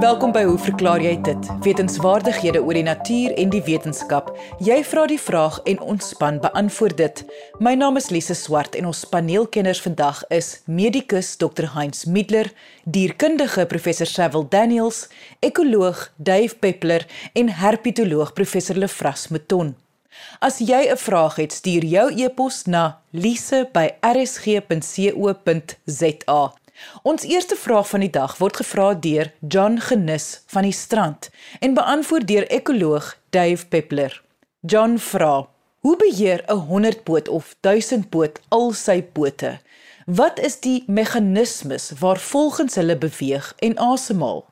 Welkom by Hoe verklaar jy dit? Wetenskapwaardighede oor die natuur en die wetenskap. Jy vra die vraag en ons span beantwoord dit. My naam is Lise Swart en ons paneelkenners vandag is medikus Dr. Heinz Middler, dierkundige professor Cecil Daniels, ekoloog Dave Peppler en herpetoloog professor Lefras Meton. As jy 'n vraag het, stuur jou e-pos na lise@rsg.co.za. Ons eerste vraag van die dag word gevra deur John Genis van die Strand en beantwoord deur ekoloog Dave Peppler. John vra: Hoe beheer 'n 100-poot of 1000-poot al sy pote? Wat is die meganismes waar volgens hulle beweeg en asemhaal?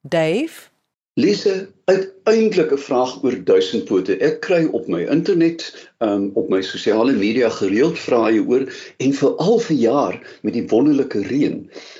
Dave Lise, uiteindelik 'n vraag oor duisendpote. Ek kry op my internet, um, op my sosiale media gereeld vrae oor en veral vir jaar met die wonderlike reën.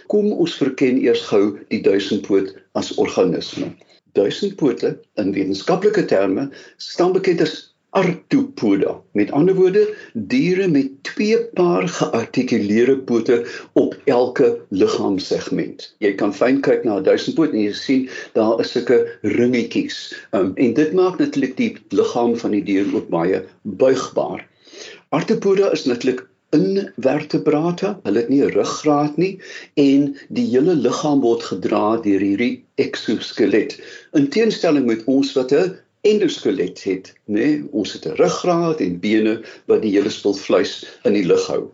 Kom ons verken eers gou die duisendpoot as organisme. Duisendpote in wetenskaplike terme staan bekend as arthropoda. Met ander woorde, diere met twee paar geartikuleerde pote op elke liggaamssegment. Jy kan fyn kyk na 'n duisendpoot en jy sien daar is sulke ringetjies. Um, en dit maak natuurlik die liggaam van die dier ook baie buigbaar. Arthropoda is natuurlik invertebrate. Hulle het nie 'n ruggraat nie en die hele liggaam word gedra deur hierdie eksoskelet. In teenstelling met ons wat 'n endoskelet het, nê? Nee, ons het 'n ruggraat en bene wat die hele spul vleis in die lug hou.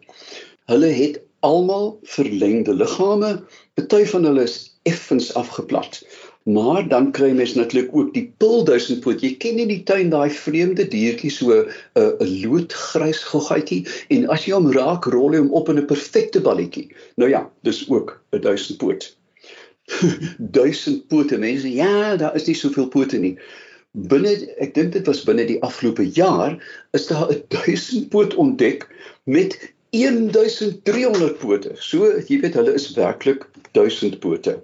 Hulle het almal verlengde liggame. Party van hulle is effens afgeplat. Maar dan kry mens natuurlik ook die pulduisendpoot. Jy ken in die tuin daai vreemde diertjie so 'n uh, 'n loodgrys goggaatjie en as jy hom raak, rol hy hom op in 'n perfekte balletjie. Nou ja, dis ook 'n duisendpoot. duisend pote mense. Ja, daar is nie soveel pote nie binne ek dink dit was binne die afgelope jaar is daar 'n 1000 poot ontdek met 1300 pote. So jy weet hulle is werklik 1000 pote.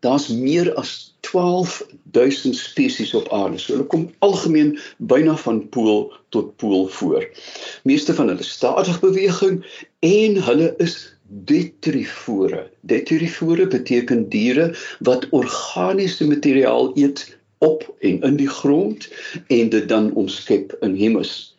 Daar's meer as 12000 spesies op aarde. So hulle kom algemeen byna van pool tot pool voor. Meeste van hulle stadig beweging en hulle is detrifore. Detrifore beteken diere wat organiese materiaal eet op en in die grond en dit dan omskep in humus.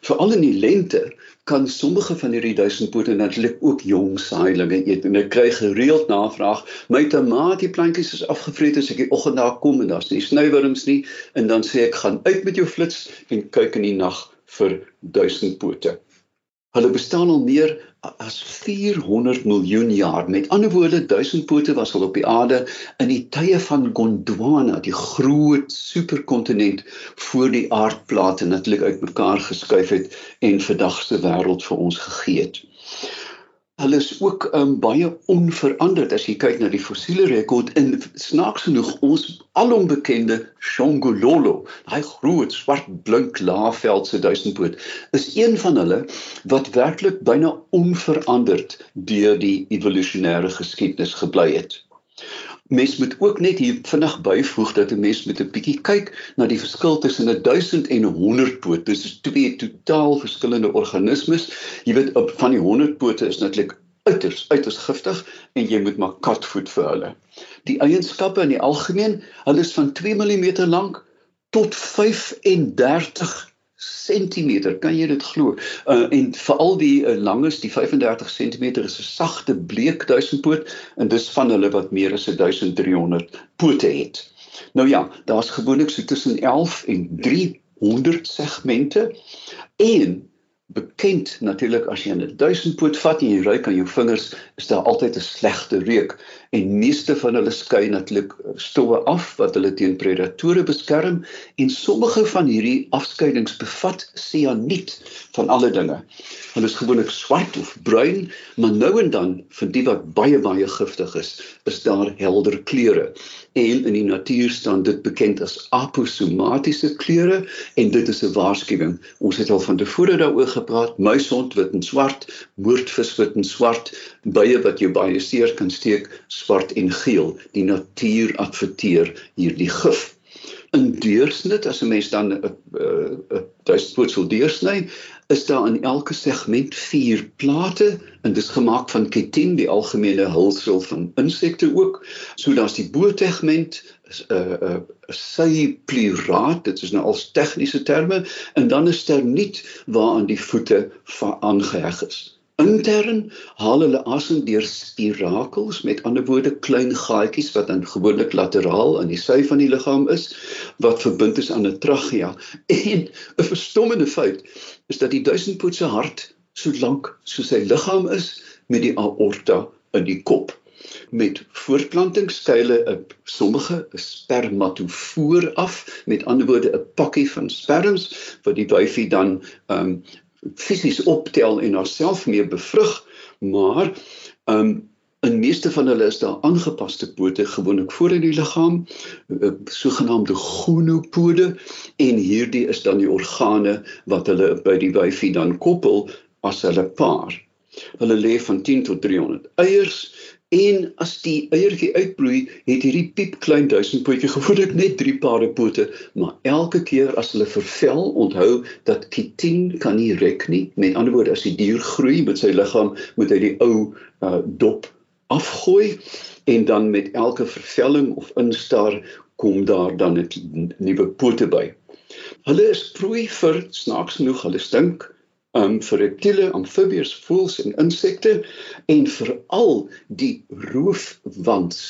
Veral in die lente kan sommige van hierdie duisendpote natuurlik ook jong saailinge eet en ek kry gereeld navraag my tamatie plantjies is afgevreet as ek die oggend daar kom en daar's nie snywerms nie en dan sê ek gaan uit met jou flits en kyk in die nag vir duisendpote. Hulle bestaan al meer as 400 miljoen jaar. Met ander woorde, duisendpote was al op die aarde in die tye van Gondwana, die groot superkontinent voor die aardplate natuurlik uitmekaar geskuif het en vandag se wêreld vir ons gegee het hulle is ook um, baie onveranderd as jy kyk na die fossiele rekord in snaaks genoeg ons alombekende Shongololo, daai groot swart blink laafveldse duisendpoot, is een van hulle wat werklik byna onveranderd deur die evolusionêre geskiedenis gebly het mens moet ook net hier vinnig byvoeg dat 'n mens met 'n bietjie kyk na die verskil tussen 'n 1000 en 'n 100 poot. Dit is twee totaal verskillende organismes. Jy weet op van die 100 pote is natuurlik uiters uiters giftig en jy moet maar katvoet vir hulle. Die eienskappe in die algemeen, hulle is van 2 mm lank tot 35 sentimeter, kan jy dit glo? Uh, en veral die uh, langes, die 35 cm is 'n sagte bleek duisendpoot en dis van hulle wat meer as 1300 pote het. Nou ja, daar's gewoonlik so tussen 11 en 300 segmente en bekend natuurlik as jy 'n duisendpoot vat en jy ruik aan jou vingers, is daar altyd 'n slegte reuk en meeste van hulle skei natuurlik stowwe af wat hulle teen predatore beskerm en sommige van hierdie afskeidings bevat sianiet van alle dinge. Hulle is gewoonlik swart of bruin, maar nou en dan vir die wat baie baie giftig is, is daar helder kleure en in die natuur staan dit bekend as aposomatiese kleure en dit is 'n waarskuwing. Ons het al van tevore daaroor gepraat, muishond wit en swart, moordvis wit en swart, bye wat jou baie seer kan steek, swart en geel. Die natuur adverteer hierdie gif. In deursnit as 'n mens dan 'n 'n duisendpoot sou deursny, is daar in elke segment 4 plate en dit is gemaak van chitin, die algemene hulsel van insekte ook. So daar's die bo-segment is 'n uh, 'n uh, sy pluraat, dit is nou al tegniese terme en dan is daar nie waaraan die voete aangeheg is. Intern haal hulle asem deur spirakels, met ander woorde klein gaatjies wat dan gewoonlik lateraal aan die sy van die liggaam is wat verbind is aan 'n trachea. En 'n verstommende feit is dat die duisendpootse hart so lank soos sy liggaam is met die aorta in die kop met voortplantingsstyle 'n sommige spermatofoor af met ander woorde 'n pakkie van sperms wat die wyfie dan um fisies optel en haarself mee bevrug, maar um in meeste van hulle is daar aangepaste pote gewoonlik voor in die liggaam, eh, sogenaamde gonopode en hierdie is dan die organe wat hulle by die wyfie dan koppel as hulle paar. Hulle lê van 10 tot 300 eiers En as die eiertjie uitbroei, het hierdie piep klein duisendpootjie gewoonlik net drie pare pote, maar elke keer as hulle vervel, onthou dat chitin kan nie rek nie. Met ander woorde, as die dier groei met sy liggaam, moet hy die ou uh, dop afgooi en dan met elke vervelling of instaar kom daar dan 'n nuwe pote by. Hulle is prooi vir snaaks genoeg, hulle stink um vir reptiele, amfibieërs, voëls en insekte en veral die roofwans.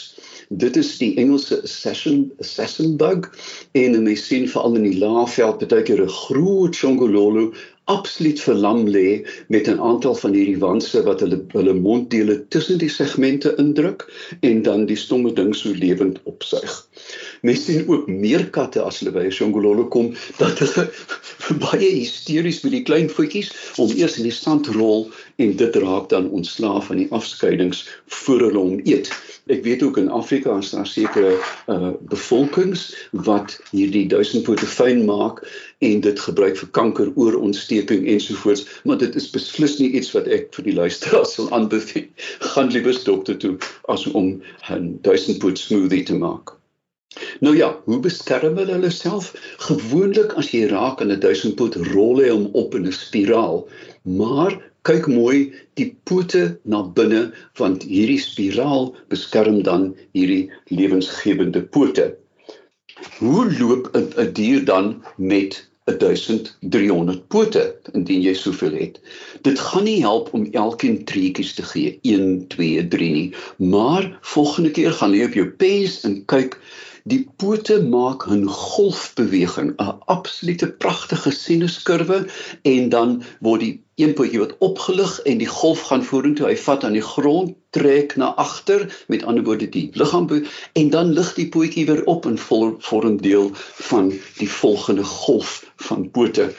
Dit is die Engelse assassin assassin bug en mense sien veral in die laafveld baie keer 'n groot chongololo absoluut verlam lê met 'n aantal van hierdie wanse wat hulle hulle monddele tussen die segmente indruk en dan die stomme ding so lewend opsuig. Mense sien ook meer katte as hulle by shongololo kom dat hulle baie hysteries met die klein voetjies om eers in die sand rol en dit raak dan ontslaaf van die afskeidings voor hulle hom eet. Ek weet ook in Afrika is daar sekere uh bevolkings wat hierdie duisendpote fyn maak en dit gebruik vir kanker, oorontsteking ensovoorts, maar dit is beslis nie iets wat ek vir die luisteraars sal aanbeveel. Gaan liewer dokter toe as om 'n duisendpoot smoothie te maak. Nou ja, hoe beskerm hulle hulle self? Gewoonlik as jy raak aan 'n duisendpoot, rol hy hom op in 'n spiraal, maar kyk mooi die pote na binne want hierdie spiraal beskerm dan hierdie lewensgewende pote. Hoe loop 'n dier dan met 1300 pote indien jy soveel het? Dit gaan nie help om elkeen treetjies te gee 1 2 3 nie, maar volgende keer gaan jy op jou pens en kyk Die pote maak 'n golfbeweging, 'n absolute pragtige sinuskurwe en dan word die een pootjie wat opgelig en die golf gaan vorentoe, hy vat aan die grond, trek na agter, met ander woorde die liggaam en dan lig die pootjie weer op en vorm deel van die volgende golf van pote.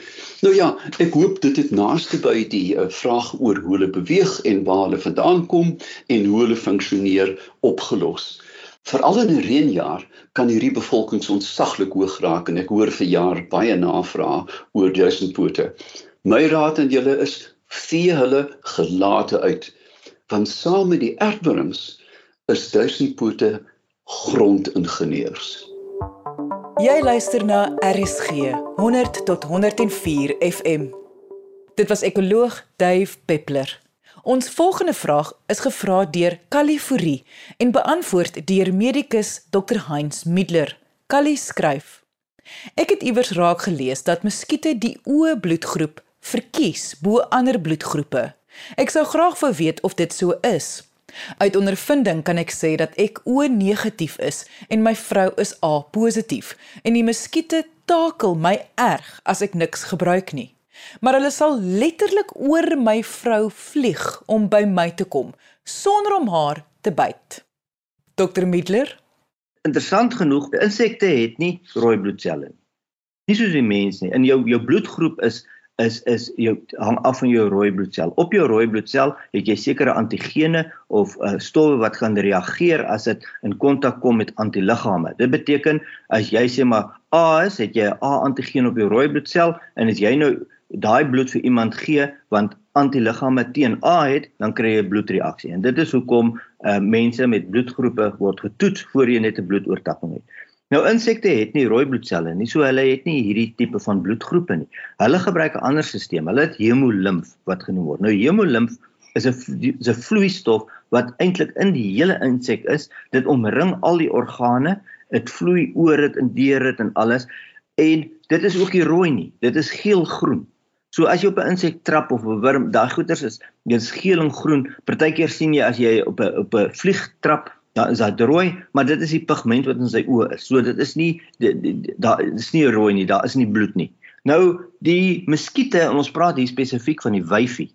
Nou ja, ek hoop dit het naaste by die uh, vraag oor hoe hulle beweeg en waar hulle vandaan kom en hoe hulle funksioneer opgelos. Veral in 'n reënjaar kan hierdie bevolkings ontsaglik hoog raak en ek hoor vir jaar baie navrae oor duisendpote. My raad aan julle is vee hulle gelate uit want saam met die aardwurms is duisendpote grondingenieurs. Jy luister na RSG 100 tot 104 FM. Dit was ekoloog Dave Peppler. Ons volgende vraag is gevra deur Kaliforie en beantwoord deur medikus Dr Heinz Middler. Kali skryf: Ek het iewers raak gelees dat muskiete die oë bloedgroep verkies bo ander bloedgroepe. Ek sou graag wou weet of dit so is. Uit ondervinding kan ek sê dat ek O negatief is en my vrou is A positief en die muskiete takel my erg as ek niks gebruik nie maar hulle sal letterlik oor my vrou vlieg om by my te kom sonder om haar te byt. Dr Middler Interessant genoeg, insekte het nie rooi bloedselle nie. Nie soos die mens nie. In jou jou bloedgroep is is is jou hang af van jou rooi bloedsel. Op jou rooi bloedsel het jy sekere antigene of uh, stowwe wat gaan reageer as dit in kontak kom met antiliggame. Dit beteken as jy sê maar A is, het jy 'n A antigeen op jou rooi bloedsel en as jy nou daai bloed vir iemand gee want antiliggame teen A het, dan kry jy 'n bloedreaksie. En dit is hoekom uh, mense met bloedgroepe word getoets voor jy net 'n bloedoortapping het. Nou insekte het nie rooi bloedselle nie, so hulle het nie hierdie tipe van bloedgroepe nie. Hulle gebruik 'n ander stelsel. Hulle het hemolimf wat genoem word. Nou hemolimf is 'n is 'n vloeistof wat eintlik in die hele insek is. Dit omring al die organe. Dit vloei oor dit en deur dit en alles. En dit is ook nie rooi nie. Dit is geel-groen. So as jy op 'n insek trap of 'n wurm, daai goeters is dis geel en groen. Partykeer sien jy as jy op 'n op 'n vlieg trap, daar is dit rooi, maar dit is die pigment wat in sy oë is. So dit is nie daar is nie rooi nie, daar is nie bloed nie. Nou die muskiete, ons praat hier spesifiek van die wyfie.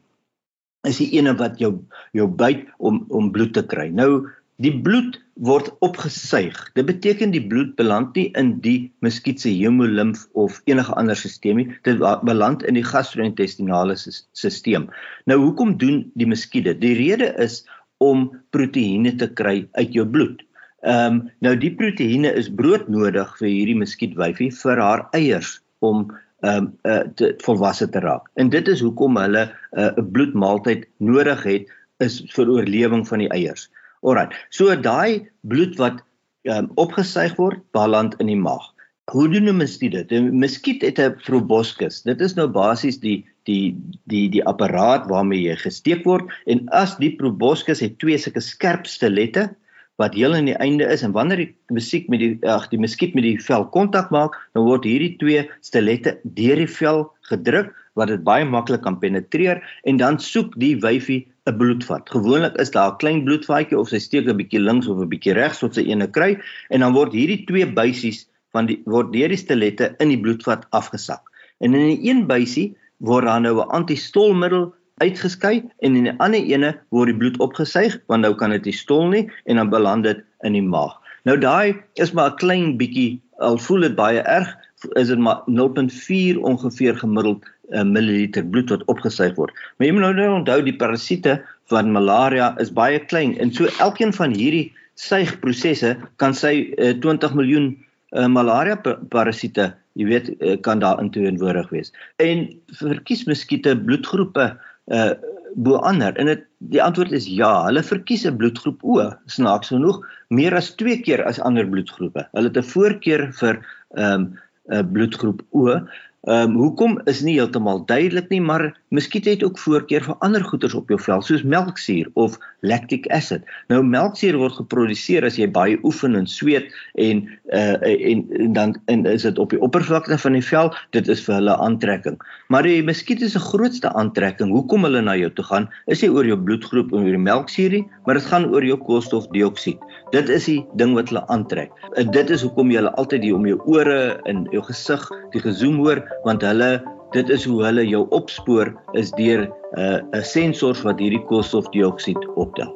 Is die ene wat jou jou byt om om bloed te kry. Nou die bloed word opgesuig. Dit beteken die bloed beland nie in die muskiet se hemolimf of enige ander stelsel nie. Dit beland in die gastro-intestinale stelsel. Nou hoekom doen die muskiete? Die rede is om proteïene te kry uit jou bloed. Ehm um, nou die proteïene is broodnodig vir hierdie muskietwyfie vir haar eiers om ehm um, uh, te volwasse te raak. En dit is hoekom hulle eh, 'n uh, bloedmaaltyd nodig het is vir oorlewing van die eiers. Alraai. So daai bloed wat um, opgesuig word, beland in die maag. Hoe doen 'n muskiet dit? 'n Muskiet het 'n proboscis. Dit is nou basies die die die die apparaat waarmee jy gesteek word en as die proboscis het twee sulke skerp stilette wat heel aan die einde is en wanneer die musiek met die ag die muskiet met die vel kontak maak, dan word hierdie twee stilette deur die vel gedruk wat dit baie maklik kan penetreer en dan soek die wyfie 'n bloedvat. Gewoonlik is daar 'n klein bloedvatjie of sy steek 'n bietjie links of 'n bietjie regs tot sy ene kry en dan word hierdie twee buisies van die word deur die stilette in die bloedvat afgesak. En in die een buisie word daar nou 'n antistolmiddel uitgeskei en in die ander ene word die bloed opgesuig want nou kan dit nie stol nie en dan beland dit in die maag. Nou daai is maar 'n klein bietjie al voel dit baie erg is dit maar 0.4 ongeveer gemiddeld uh, milliliter bloed wat opgesuig word. Maar jy moet nou, nou onthou die parasiete van malaria is baie klein en so elkeen van hierdie suigprosesse kan sy uh, 20 miljoen uh, malaria parasiete, jy weet, uh, kan daar inteenwoordig wees. En verkies muskiete bloedgroepe uh bo ander en dit die antwoord is ja, hulle verkies 'n bloedgroep O, snaaks genoeg, meer as 2 keer as ander bloedgroepe. Hulle het 'n voorkeur vir ehm um, 'n bloedgroep O Ehm um, hoekom is nie heeltemal duidelik nie, maar muskiet het ook voorkeur vir ander goeders op jou vel soos melksuur of lactic acid. Nou melksuur word geproduseer as jy baie oefen en sweet en uh en, en dan en is dit op die oppervlakte van die vel, dit is vir hulle aantrekking. Maar die muskiet se grootste aantrekking, hoekom hulle na jou toe gaan, is nie oor jou bloedgroep en oor die melksuur nie, maar dit gaan oor jou koolstofdioksied. Dit is die ding wat hulle aantrek. En dit is hoekom jy hulle altyd hier om jou ore en jou gesig, die gezoem hoor want hulle dit is hoe hulle jou opspoor is deur 'n uh, 'n sensor wat hierdie koolstofdioksied optel.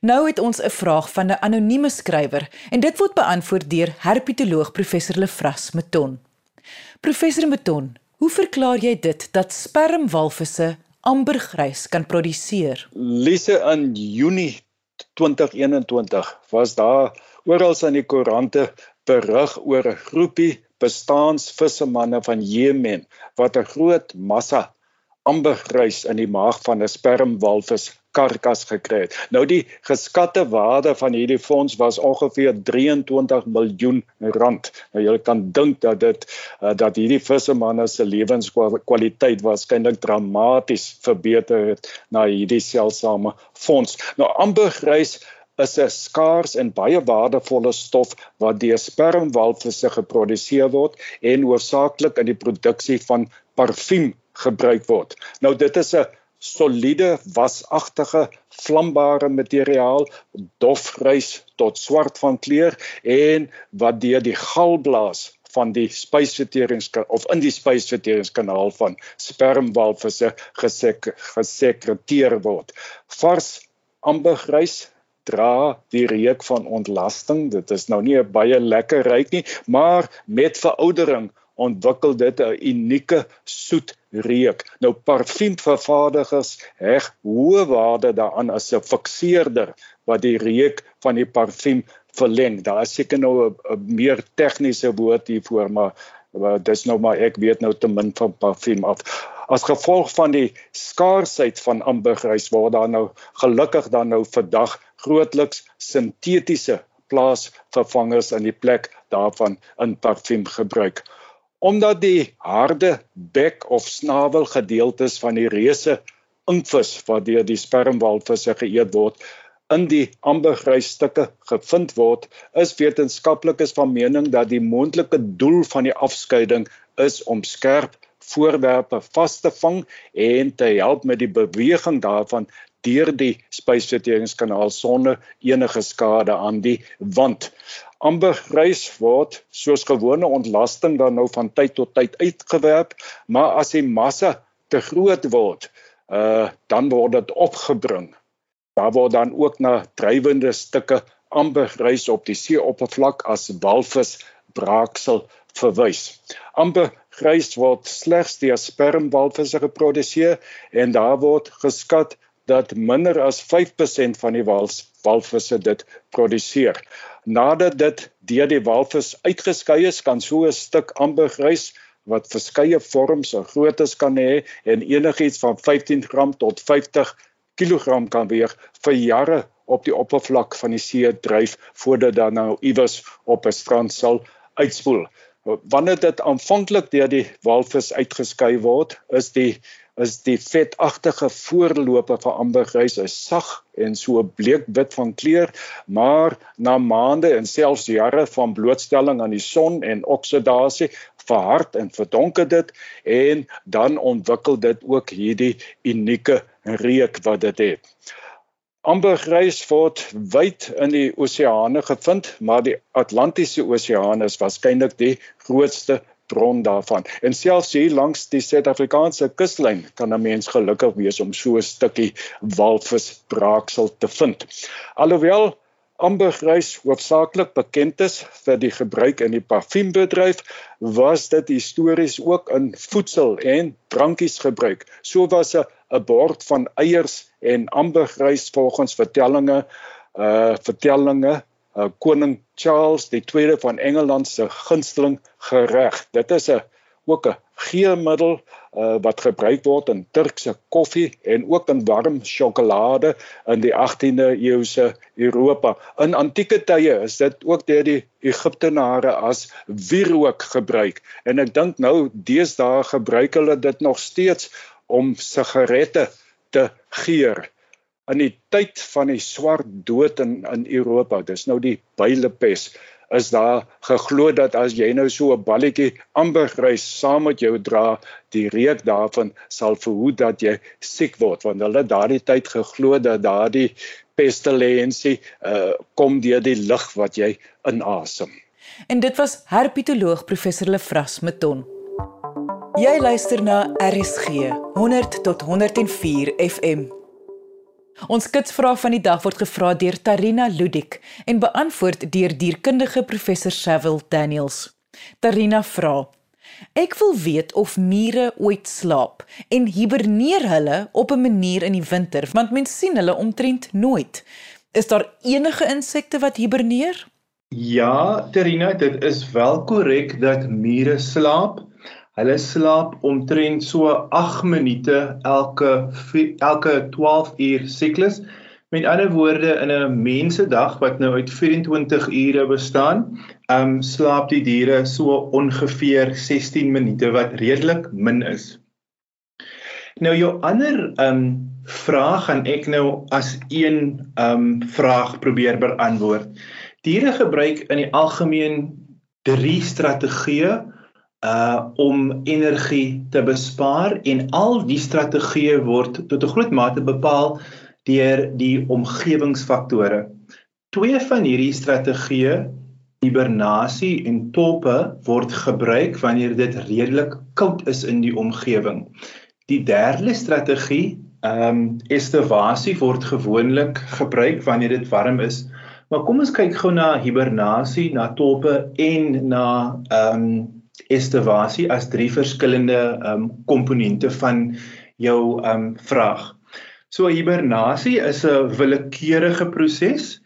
Nou het ons 'n vraag van 'n anonieme skrywer en dit word beantwoord deur herpetoloog professor Lefras Meton. Professor Meton, hoe verklaar jy dit dat spermwalvisse ambergrys kan produseer? Lise in Junie 2021 was daar oral in die koerante berig oor 'n groepie bestaansvissemanne van Jemen wat 'n groot massa ambergrys in die maag van 'n spermwalvis karkas gekry het. Nou die geskatte waarde van hierdie fonds was ongeveer 23 miljoen rand. Nou jy kan dink dat dit uh, dat hierdie vissemanne se lewenskwaliteit waarskynlik dramaties verbeter het na hierdie seldsame fonds. Nou ambergrys is 'n skaars en baie waardevolle stof wat deur spermwalvisse geproduseer word en hoofsaaklik in die produksie van parfuum gebruik word. Nou dit is 'n soliede wasagtige vlambare materiaal dofgrys tot swart van kleur en wat deur die galblaas van die spysverteringskanaal of in die spysverteringskanaal van spermwalvisse gesek gesekreteer word. Vars ambergrys dra die reuk van ontlasting. Dit is nou nie 'n baie lekker reuk nie, maar met veroudering ontwikkel dit 'n unieke soet reuk. Nou parfuumvervaardigers heg hoë waarde daaraan as 'n fikseerder wat die reuk van die parfuum verleng. Daar is seker nou 'n meer tegniese woord hiervoor, maar maar dis nou maar ek weet nou te min van parfuum af as gevolg van die skaarsheid van ambergrys waar daar nou gelukkig dan nou vandag grootliks sintetiese plaasvervangers in die plek daarvan in parfuum gebruik. Omdat die harde bek of snavel gedeeltes van die reuse inkvis wat deur die spermwalvisse geëet word, in die ambergrysstukke gevind word, is wetenskaplikes van mening dat die moontlike doel van die afskeiding is om skerp voorwerpe vas te vang en te help met die beweging daarvan deur die spysverteringskanaal sonder enige skade aan die wand. Ambergrys word soos gewone ontlasting dan nou van tyd tot tyd uitgewerp, maar as die massa te groot word, uh dan word dit opgebring Daar word dan ook na drywende stukke ambergrys op die seeoppervlak as walvis braaksel verwys. Ambergrys word slegs deur spermwalvisse geproduseer en daar word geskat dat minder as 5% van die wals walvisse dit produseer. Nadat dit deur die walvis uitgeskei is, kan so 'n stuk ambergrys wat verskeie vorms en groottes kan hê en enigiets van 15 gram tot 50 kilogram kan weeg vir jare op die oppervlak van die see dryf voordat dan nou iewers op 'n strand sal uitspoel. Wanneer dit aanvanklik deur die walvis uitgeskei word, is die is die vetagtige voorlope van ambergrys is sag en so bleekwit van kleur, maar na maande en selfs jare van blootstelling aan die son en oksidasie verhard en verdonker dit en dan ontwikkel dit ook hierdie unieke reuk wat dit het. Ambergrys word wyd in die oseane gevind, maar die Atlantiese Oseaan is waarskynlik die grootste bron daarvan. En selfs hier langs die Suid-Afrikaanse kuslyn kan 'n mens gelukkig wees om so 'n stukkie walvisbraaksel te vind. Alhoewel ambergrys hoofsaaklik bekend is vir die gebruik in die parfuumbedryf, was dit histories ook in voedsel en drankies gebruik. So was 'n 'n bord van eiers en ambergrys volgens vertellinge uh vertellinge uh, koning Charles tweede van Engeland se gunsteling gereg. Dit is 'n ook 'n geurmiddel uh, wat gebruik word in Turkse koffie en ook in warm sjokolade in die 18de eeuse Europa. In antieke tye is dit ook deur die Egiptenare as wierook gebruik en ek dink nou deesdae gebruik hulle dit nog steeds om sigarette te geur. In die tyd van die swart dood in in Europa, dis nou die bylepes is daar geglo dat as jy nou so 'n balletjie ambergrys saam met jou dra, die reuk daarvan sal verhoed dat jy siek word want hulle daardie tyd geglo dat daardie pestilensie uh, kom deur die lug wat jy inasem. En dit was herpetoloog professor Lefras Meton. Jy luister na RSG 100 tot 104 FM. Ons kitsvraag van die dag word gevra deur Tarina Ludik en beantwoord deur dierkundige professor Sewil Daniels. Tarina vra: Ek wil weet of mure ooit slaap en hiberneer hulle op 'n manier in die winter want mens sien hulle omtrent nooit. Is daar enige insekte wat hiberneer? Ja, Tarina, dit is wel korrek dat mure slaap. Hulle slaap omtrent so 8 minute elke elke 12 uur siklus. Met ander woorde in 'n mensedag wat nou uit 24 ure bestaan, ehm um, slaap die diere so ongeveer 16 minute wat redelik min is. Nou jou ander ehm um, vraag gaan ek nou as een ehm um, vraag probeer beantwoord. Diere gebruik in die algemeen drie strategieë uh om energie te bespaar en al die strategieë word tot 'n groot mate bepaal deur die omgewingsfaktore. Twee van hierdie strategieë, hibernasie en toppe, word gebruik wanneer dit redelik koud is in die omgewing. Die derde strategie, ehm um, estivasie word gewoonlik gebruik wanneer dit warm is. Maar kom ons kyk gou na hibernasie, na toppe en na ehm um, estivasie as drie verskillende ehm um, komponente van jou ehm um, vraag. So hibernasie is 'n willekeurige proses.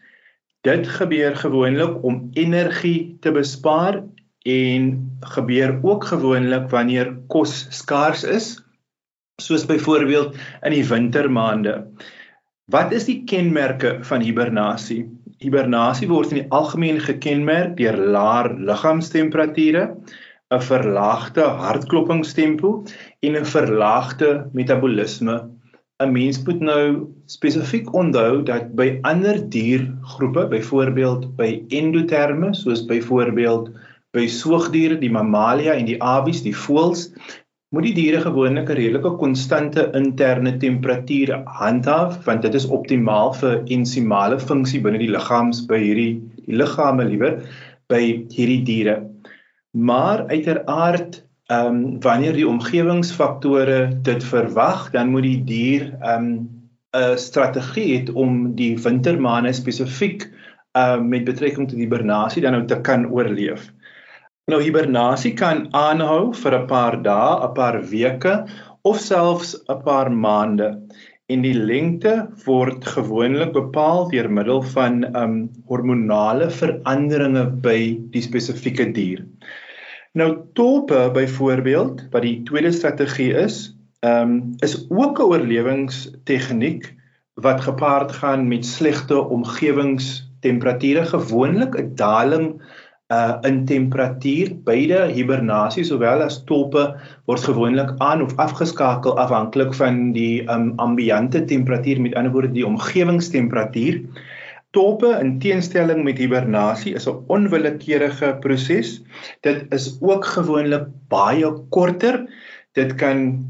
Dit gebeur gewoonlik om energie te bespaar en gebeur ook gewoonlik wanneer kos skaars is, soos byvoorbeeld in die wintermaande. Wat is die kenmerke van hibernasie? hibernasie word in die algemeen gekenmerk deur laer liggaamstemperature, 'n verlaagde hartkloppingstempo en 'n verlaagde metabolisme. 'n Mens moet nou spesifiek onthou dat by ander diergroepe, byvoorbeeld by endoterme, soos byvoorbeeld by soogdiere, die mamalia en die avies, die voëls, moet die diere gewoonlik 'n redelike konstante interne temperatuur handhaaf want dit is optimaal vir ensimale funksie binne die liggaams by hierdie die liggame liewer by hierdie diere. Maar uiteraard ehm um, wanneer die omgewingsfaktore dit verwag, dan moet die dier ehm um, 'n strategie het om die wintermaande spesifiek ehm uh, met betrekking tot hibernasie dan nou te kan oorleef. Nou hibernasie kan aanhou vir 'n paar dae, 'n paar weke of selfs 'n paar maande. En die lengte word gewoonlik bepaal deur middel van um hormonale veranderinge by die spesifieke dier. Nou tope byvoorbeeld wat die tweede strategie is, um is ook 'n oorlewingstegniek wat gepaard gaan met slegte omgewingstemperature, gewoonlik 'n daling uh in temperatuur. Beide hibernasie sowel as toppe word gewoonlik aan of afgeskakel afhanklik van die um ambiante temperatuur met ander woorde die omgewingstemperatuur toppe in teenstelling met hibernasie is 'n onwillekeurige proses dit is ook gewoonlik baie korter dit kan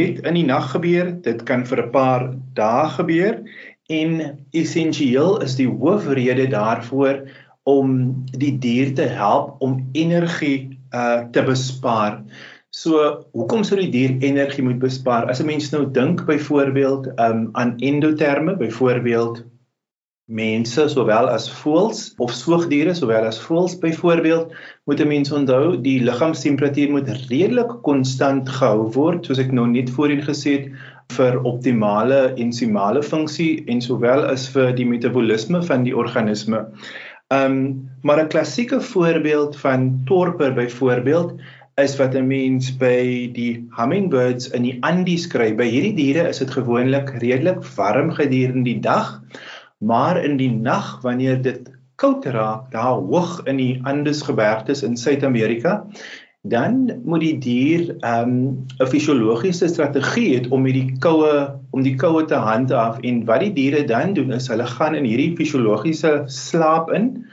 net in die nag gebeur dit kan vir 'n paar dae gebeur en essensieel is die hoofrede daarvoor om die dier te help om energie uh te bespaar. So, hoekom sou die dier energie moet bespaar? As 'n mens nou dink byvoorbeeld um aan endoterme, byvoorbeeld mense sowel as voëls of soogdiere sowel as voëls byvoorbeeld, moet 'n mens onthou die liggaamstemperatuur moet redelik konstant gehou word, soos ek nou net voorheen gesê het vir optimale ensimale funksie en sowel as vir die metabolisme van die organisme. Ehm um, maar 'n klassieke voorbeeld van torper byvoorbeeld is wat 'n mens by die hummingbirds in die Andes kry. By hierdie diere is dit gewoonlik redelik warm gedurende die dag, maar in die nag wanneer dit koud raak, daar hoog in die Andes gebergtes in Suid-Amerika, dan moet die dier ehm, 'n um, fisiologiese strategie het om hierdie koue om die koue te handhaaf. En wat die diere dan doen is hulle gaan in hierdie fisiologiese slaap in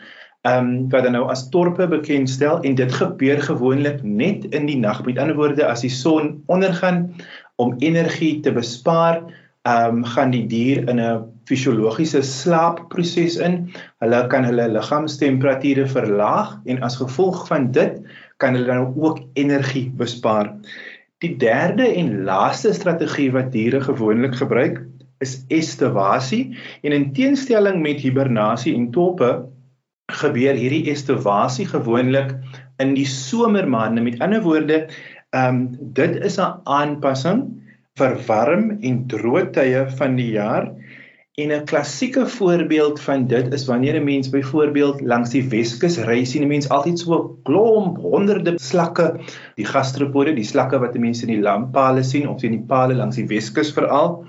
ehm um, wat dan nou as torpe bekendstel en dit gebeur gewoonlik net in die nag. Met ander woorde as die son ondergaan om energie te bespaar ehm um, gaan die dier in 'n fisiologiese slaapproses in hulle kan hulle liggaamstemperature verlaag en as gevolg van dit kan hulle dan ook energie bespaar. Die derde en laaste strategie wat diere gewoonlik gebruik is estivasie en in teenstelling met hibernasie en toppe gebeur hierdie estivasie gewoonlik in die somermaande. Met ander woorde, ehm um, dit is 'n aanpassing vir warm en droë tye van die jaar En 'n klassieke voorbeeld van dit is wanneer 'n mens byvoorbeeld langs die Weskus ry sien 'n mens altyd so 'n klomp honderde slakke, die gastropode, die slakke wat mense in die lamppale sien of in die pale langs die Weskus veral.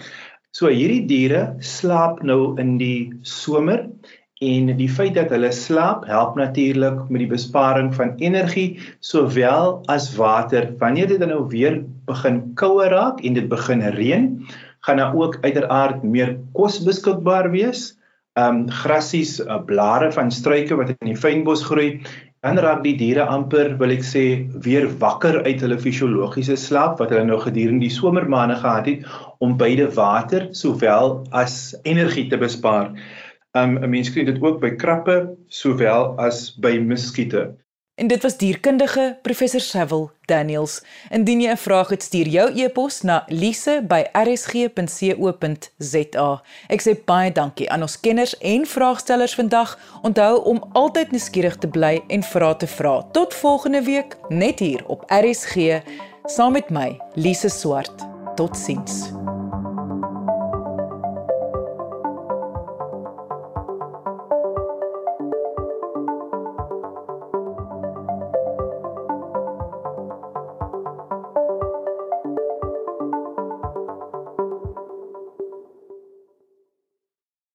So hierdie diere slaap nou in die somer en die feit dat hulle slaap help natuurlik met die besparing van energie sowel as water. Wanneer dit dan nou weer begin kouer raak en dit begin reën, gaan daar ook uiteraard meer kos beskikbaar wees. Ehm um, grassies, uh, blare van struike wat in die fynbos groei, dan raak die diere amper, wil ek sê, weer wakker uit hulle fisiologiese slaap wat hulle nou gedurende die somermaande gehad het om beide water sowel as energie te bespaar. Um 'n mens kry dit ook by krappe sowel as by muskiete. En dit was dierkundige professor Sewil Daniels. Indien jy 'n vraag het, stuur jou e-pos na lise@rsg.co.za. Ek sê baie dankie aan ons kenners en vraagstellers vandag. Onthou om altyd nuuskierig te bly en vra te vra. Tot volgende week net hier op RSG saam met my, Lise Swart. Totsiens.